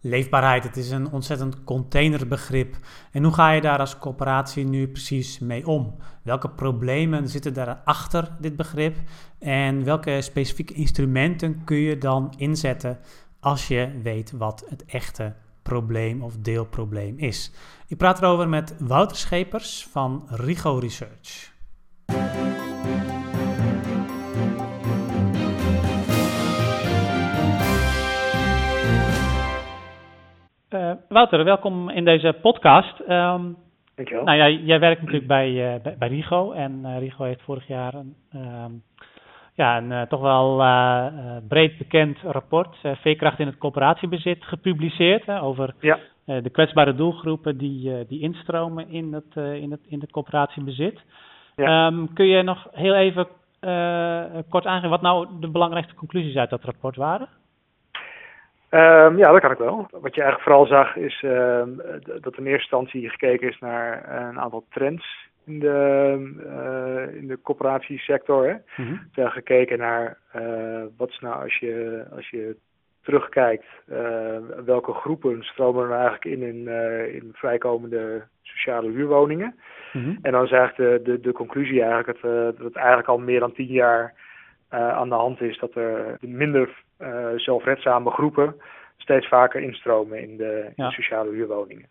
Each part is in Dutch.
Leefbaarheid, het is een ontzettend containerbegrip. En hoe ga je daar als corporatie nu precies mee om? Welke problemen zitten daar achter dit begrip? En welke specifieke instrumenten kun je dan inzetten als je weet wat het echte probleem of deelprobleem is? Ik praat erover met Wouter Schepers van Rigo Research. Uh, Wouter, welkom in deze podcast. Um, Dankjewel. Nou ja, jij werkt natuurlijk bij, uh, bij, bij, Rigo en uh, Rigo heeft vorig jaar een, um, ja, een toch wel breed bekend rapport, Veerkracht in het coöperatiebezit, gepubliceerd over ja. de kwetsbare doelgroepen die, die instromen in het, in, het, in het coöperatiebezit. Ja. Um, kun je nog heel even kort aangeven wat nou de belangrijkste conclusies uit dat rapport waren? Um, ja, dat kan ik wel. Wat je eigenlijk vooral zag is um, dat in eerste instantie gekeken is naar een aantal trends in de, uh, in de corporatiesector. Hè. Mm -hmm. Gekeken naar uh, wat is nou als je, als je terugkijkt, uh, welke groepen stromen er eigenlijk in in, in vrijkomende sociale huurwoningen. Mm -hmm. En dan is eigenlijk de, de, de conclusie eigenlijk dat, dat het eigenlijk al meer dan tien jaar aan de hand is dat er minder uh, zelfredzame groepen steeds vaker instromen in de, sociale huurwoningen.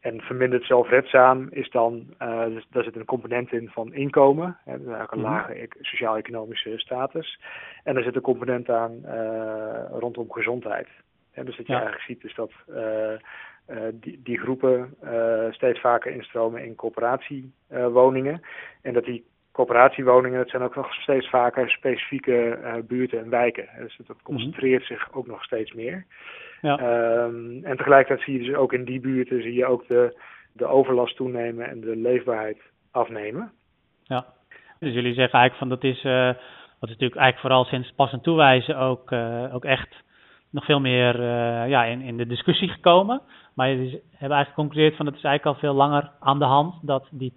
En verminderd zelfredzaam is dan, uh, dus, daar zit een component in van inkomen, hè, dus eigenlijk een mhm. lage e-, sociaal-economische status. En er zit een component aan rondom gezondheid. Hè, dus wat je eigenlijk ziet is dat die, die groepen steeds vaker instromen in coöperatiewoningen. en dat die coöperatiewoningen, dat zijn ook nog steeds vaker specifieke uh, buurten en wijken. Dus dat mhm. concentreert zich ook nog steeds meer. Ja. Um, en tegelijkertijd zie je dus ook in die buurten zie je ook de, de overlast toenemen en de leefbaarheid afnemen. Ja, dus jullie zeggen eigenlijk van dat is, uh, wat is natuurlijk eigenlijk vooral sinds pas en toewijzen ook, uh, ook echt nog veel meer ja, in, in de discussie gekomen. Maar je hebben eigenlijk geconcludeerd van het is eigenlijk al veel langer aan de hand dat die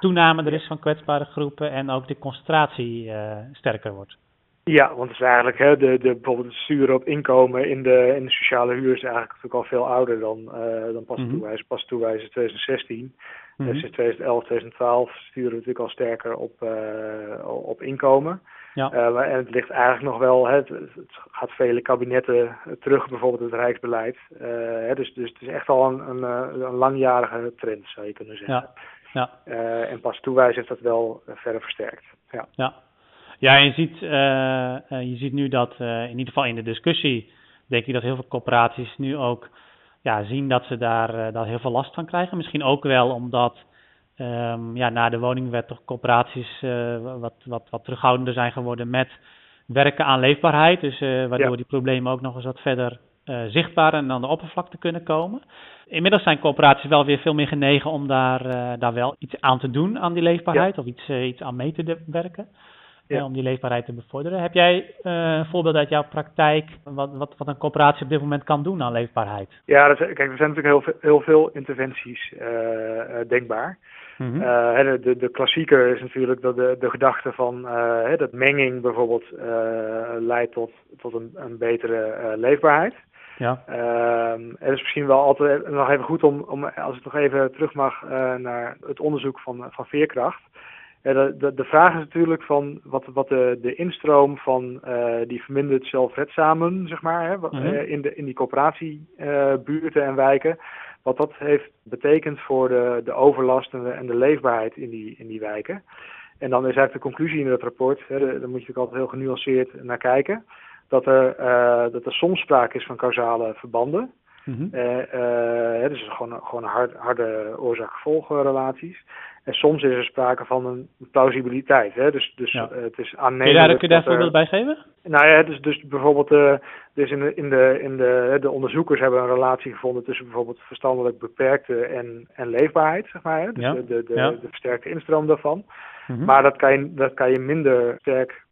toename er is van kwetsbare groepen en ook de concentratie uh, sterker wordt. Ja, want het is eigenlijk hè, de, de, bijvoorbeeld het sturen op inkomen in de, in de sociale huur is eigenlijk natuurlijk al veel ouder dan, uh, dan pas mm -hmm. toewijzen. Pas toewijzen 2016. Mm -hmm. Dus sinds 2011, 2012 sturen we natuurlijk al sterker op, uh, op inkomen. Ja. Uh, en het ligt eigenlijk nog wel, hè, het, het, gaat vele kabinetten terug, bijvoorbeeld het Rijksbeleid. Uh, hè, dus, dus het is echt al een, een, eh, een, langjarige trend, zou je kunnen zeggen. Ja. Ja. Uh, en pas toewijs heeft dat wel verder versterkt. Ja, ja. ja je ziet, je ziet nu dat, in ieder geval in de discussie, denk ik dat heel veel corporaties nu ook ja, zien dat ze daar, daar heel veel last van krijgen. Misschien ook wel omdat um, ja, na de woningwet toch coöperaties uh, wat, wat, wat terughoudender zijn geworden met werken aan leefbaarheid. Dus uh, waardoor die problemen ook nog eens wat verder uh, zichtbaar en aan de oppervlakte kunnen komen. Inmiddels zijn coöperaties wel weer veel meer genegen om daar, daar wel iets aan te doen aan die leefbaarheid of iets, iets aan mee te werken. Ja. om die leefbaarheid te bevorderen. Heb jij een voorbeeld uit jouw praktijk wat, wat, wat een coöperatie op dit moment kan doen aan leefbaarheid? Ja, dat, kijk, er zijn natuurlijk heel veel, heel veel interventies denkbaar. Mm de, de klassieker is natuurlijk dat de, de gedachte van uh, dat menging bijvoorbeeld uh, leidt tot, tot een, een betere leefbaarheid. Ja. Het is misschien wel altijd nog even goed om, om als ik nog even terug mag naar het onderzoek van, van veerkracht. De, de, de, vraag is natuurlijk van wat, wat de, de instroom van die verminderd zelfredzamen, zeg maar, hè, mm -hmm. in, de, in die coöperatiebuurten en wijken, wat dat heeft betekend voor de, de overlast en de, en de leefbaarheid in die, in die wijken. En dan is eigenlijk de conclusie in dat rapport, hè, daar moet je natuurlijk altijd heel genuanceerd naar kijken, dat er, uh, dat er soms sprake is van causale verbanden. Mm -hmm. uh, uh, dus gewoon, gewoon hard, harde oorzaak-gevolgrelaties. En soms is er sprake van een plausibiliteit. Hè? Dus, dus ja. uh, het is aannemelijk. Kun je daar, kun je daar voorbeeld bij geven? Nou ja, dus, dus bijvoorbeeld uh, dus in, de, in, de, in de, de onderzoekers hebben een relatie gevonden tussen bijvoorbeeld verstandelijk beperkte en, en leefbaarheid, zeg maar. Hè? Dus ja. de, de, de, ja. de, versterkte instroom daarvan. Mm -hmm. Maar dat kan, je, dat kan je minder sterk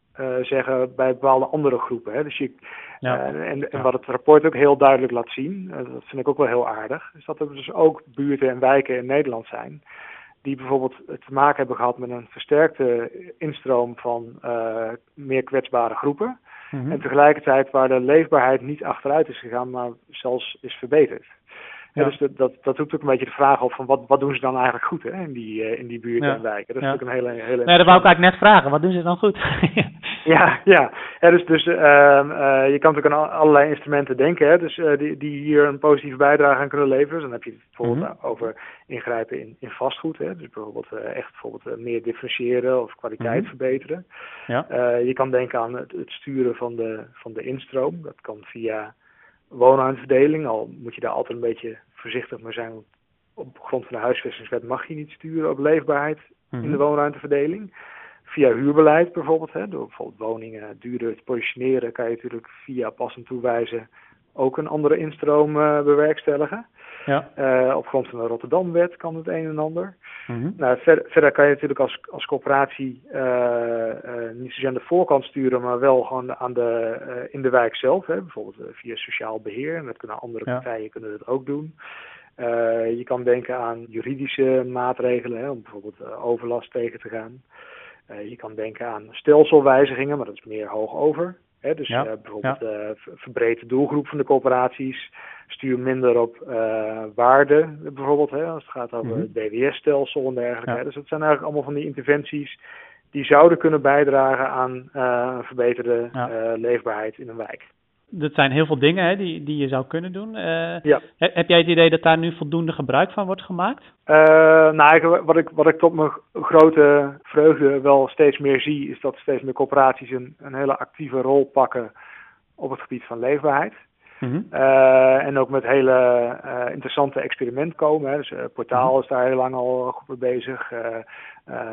zeggen bij bepaalde andere groepen. Hè? Dus je, ja. en, en wat het rapport ook heel duidelijk laat zien, dat vind ik ook wel heel aardig, is dat er dus ook buurten en wijken in Nederland zijn die bijvoorbeeld te maken hebben gehad met een versterkte instroom van uh, meer kwetsbare groepen. Mhm. En tegelijkertijd waar de leefbaarheid niet achteruit is gegaan, maar zelfs is verbeterd. Ja. dus dat, dat, dat roept ook een beetje de vraag op van wat, wat doen ze dan eigenlijk goed hè, in, die, uh, in die buurten en wijken. Dat is natuurlijk een hele... hele nee, dat wou ik eigenlijk net vragen. Wat doen ze dan goed? ja, ja. ja. dus dus uh, uh, je kan natuurlijk aan allerlei instrumenten denken hè, dus, uh, die, die hier een positieve bijdrage aan kunnen leveren. Dus dan heb je het bijvoorbeeld mm -hmm. over ingrijpen in, in vastgoed. Hè, dus bijvoorbeeld echt bijvoorbeeld meer differentiëren of kwaliteit mm -hmm. verbeteren. Ja. je kan denken aan het, het sturen van de, van de instroom. Dat kan via woonruimteverdeling, al moet je daar altijd een beetje voorzichtig mee zijn. Op grond van de huisvestingswet mag je niet sturen op leefbaarheid in de mhm. woonruimteverdeling. Via huurbeleid bijvoorbeeld, hè, door bijvoorbeeld woningen duurder te positioneren, kan je natuurlijk via passend toewijzen ook een andere instroom uh, bewerkstelligen. Ja. Uh, op grond van de Rotterdamwet kan het een en ander. Mm nou, verder, verder, kan je natuurlijk als, als coöperatie uh, niet zozeer aan de voorkant sturen, maar wel gewoon aan de, in de wijk zelf. Hè, bijvoorbeeld via sociaal beheer. En dat kunnen andere partijen kunnen dat ook doen. je kan denken aan juridische maatregelen, hè, om bijvoorbeeld overlast tegen te gaan. je kan denken aan stelselwijzigingen, maar dat is meer hoog over. Dus ja. bijvoorbeeld ja. verbreed de doelgroep van de coöperaties stuur minder op uh, waarde, bijvoorbeeld, hè, als het gaat over mm -hmm. het DWS-stelsel en dergelijke. Ja. Dus dat zijn eigenlijk allemaal van die interventies die zouden kunnen bijdragen aan een verbeterde leefbaarheid in een wijk. Dat zijn heel veel dingen hè, die, die je zou kunnen doen. ja. Heb jij het idee dat daar nu voldoende gebruik van wordt gemaakt? nou, wat ik, wat ik tot mijn grote vreugde wel steeds meer zie, is dat steeds meer corporaties een, een hele actieve rol pakken op het gebied van leefbaarheid. Mm en ook met hele uh, interessante experimenten komen. Hè. Dus uh, Portaal mm is daar heel lang al goed mee bezig.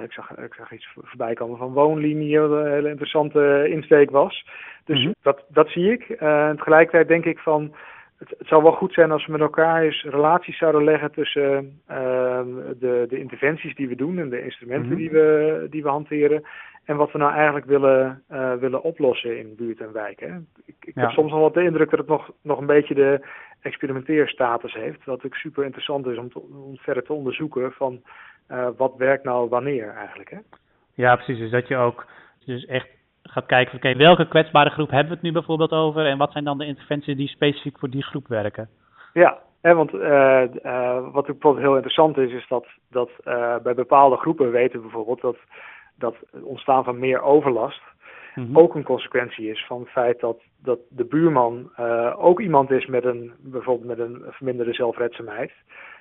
ik, zag, ik zag iets voorbij komen van Woonlinie, wat een hele interessante insteek was. Dus mm dat, dat zie ik. en tegelijkertijd denk ik van... Het, het, zou wel goed zijn als we met elkaar eens relaties zouden leggen tussen de, de interventies die we doen en de instrumenten mm die, we, die we hanteren en wat we nou eigenlijk willen, uh, willen oplossen in buurt en wijken. Ik, ik ja. heb soms al wat de indruk dat het nog, nog een beetje de experimenteerstatus heeft. Wat ook super interessant is om, te, om verder te onderzoeken van uh, wat werkt nou wanneer eigenlijk. Hè? Ja, precies. Dus dat je ook dus echt gaat kijken, oké, okay, welke kwetsbare groep hebben we het nu bijvoorbeeld over en wat zijn dan de interventies die specifiek voor die groep werken? Ja, hè, want uh, wat ook bijvoorbeeld heel interessant is, is dat, dat bij bepaalde groepen weten bijvoorbeeld dat dat het ontstaan van meer overlast mm-hmm. ook een consequentie is van het feit dat, dat de buurman uh, ook iemand is met een bijvoorbeeld met een verminderde zelfredzaamheid.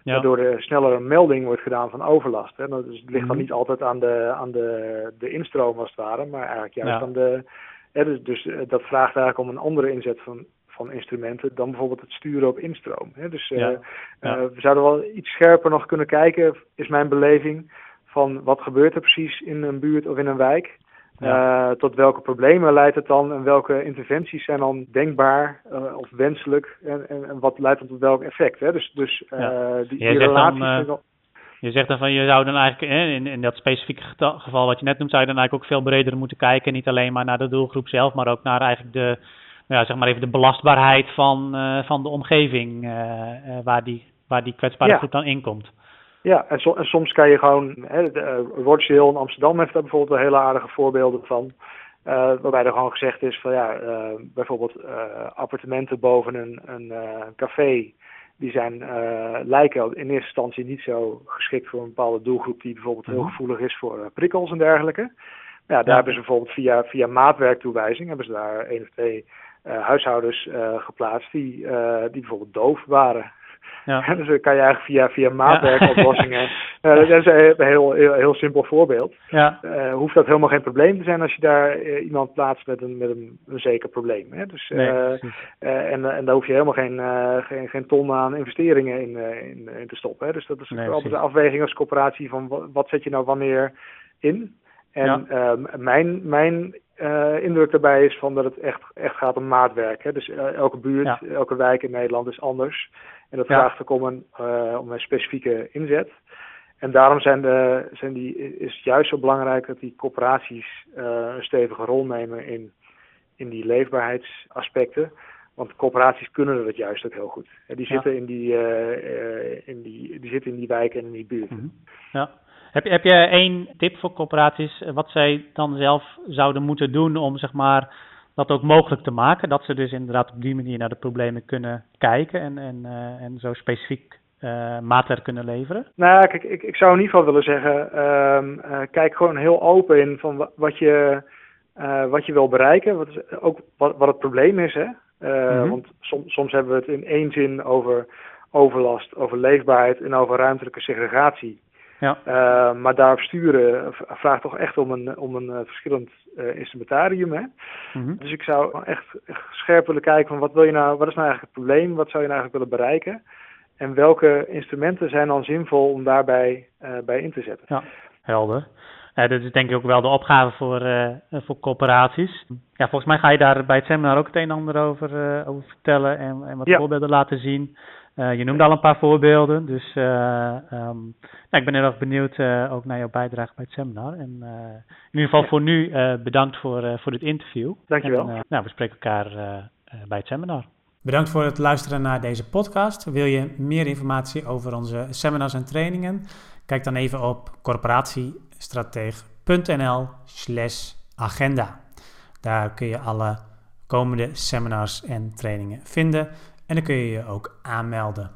Ja. Waardoor er sneller een melding wordt gedaan van overlast. Hè. Dus het ligt dan niet altijd aan de, aan de, de instroom als het ware, maar eigenlijk juist ja. aan de. Hè, dus, dus uh, dat vraagt eigenlijk om een andere inzet van, van instrumenten dan bijvoorbeeld het sturen op instroom. Hè. Dus uh, ja. we zouden wel iets scherper nog kunnen kijken, is mijn beleving van wat gebeurt er precies in een buurt of in een wijk. Ja. Uh, tot welke problemen leidt het dan en welke interventies zijn dan denkbaar of wenselijk en, en, en, wat leidt dan tot welk effect. Hè? Dus, dus die, die relaties... Dan. Je zegt dan van je zou dan eigenlijk in, in dat specifieke geval wat je net noemt, zou je dan eigenlijk ook veel breder moeten kijken. Niet alleen maar naar de doelgroep zelf, maar ook naar eigenlijk de, ja, zeg maar even de belastbaarheid van, van de omgeving waar, die, waar die kwetsbare ja. groep dan in komt. Ja, en, so, en, soms kan je gewoon, hè, uh, in Amsterdam heeft daar bijvoorbeeld een hele aardige voorbeelden van. Uh, waarbij er gewoon gezegd is van ja, uh, bijvoorbeeld uh, appartementen boven een, een café, die zijn, lijken in eerste instantie niet zo geschikt voor een bepaalde doelgroep die bijvoorbeeld heel mhm. gevoelig is voor prikkels en dergelijke. Ja, daar ja. hebben ze bijvoorbeeld via, via maatwerktoewijzing, hebben ze daar één of twee huishoudens geplaatst die, die bijvoorbeeld doof waren. Ja. dus dan kan je eigenlijk via, via maatwerkoplossingen. Ja. uh, dat is een heel, heel, heel simpel voorbeeld. Ja. Hoeft dat helemaal geen probleem te zijn als je daar iemand plaatst met een, met een, een zeker probleem. Hè? Dus, nee, en, en daar hoef je helemaal geen, geen, geen ton aan investeringen in, in, in, te stoppen. Hè? Dus dat is nee, altijd de afweging als coöperatie van wat, wat zet je nou wanneer in. En ja. mijn, mijn uh, indruk daarbij is van dat het echt, echt gaat om maatwerk. Hè? Dus uh, elke buurt, ja. elke wijk in Nederland is anders. En dat ja. vraagt ook om een, uh, om een specifieke inzet. En daarom zijn de, zijn die, is het juist zo belangrijk dat die corporaties een stevige rol nemen in, in die leefbaarheidsaspecten. Want corporaties kunnen dat juist ook heel goed. Die zitten, in, die, in, die, die zitten in die wijken en in die buurten. Mm -hmm. Ja. Heb, heb je één tip voor corporaties wat zij dan zelf zouden moeten doen om zeg maar dat ook mogelijk te maken. Dat ze dus inderdaad op die manier naar de problemen kunnen kijken en, en, uh, en zo specifiek uh, maatwerk kunnen leveren? Nou ja, kijk, ik, ik zou in ieder geval willen zeggen, um, uh, kijk gewoon heel open in van wat je, wat je wil bereiken. Wat is, ook wat, wat het probleem is. Hè? Mm -hmm. Want som, soms hebben we het in één zin over overlast, over leefbaarheid en over ruimtelijke segregatie. Ja. Uh, maar daarop sturen vraagt toch echt om een, om een uh, verschillend uh, instrumentarium. Hè? Mm -hmm. Dus ik zou echt, echt, scherp willen kijken van wat wil je nou, wat is nou eigenlijk het probleem, wat zou je nou eigenlijk willen bereiken? En welke instrumenten zijn dan zinvol om daarbij bij in te zetten? Ja, helder. Uh, dat is denk ik ook wel de opgave voor, uh, voor corporaties. Ja, volgens mij ga je daar bij het seminar ook het een en ander over, uh, over vertellen en, en wat ja. voorbeelden laten zien. Je noemde al een paar voorbeelden, dus um, ja, ik ben heel erg benieuwd ook naar jouw bijdrage bij het seminar. En in ieder geval ja. voor nu bedankt voor, voor dit interview. Dankjewel. En, nou, we spreken elkaar bij het seminar. Bedankt voor het luisteren naar deze podcast. Wil je meer informatie over onze seminars en trainingen? Kijk dan even op corporatiestratege.nl slash agenda. Daar kun je alle komende seminars en trainingen vinden en dan kun je je ook aanmelden.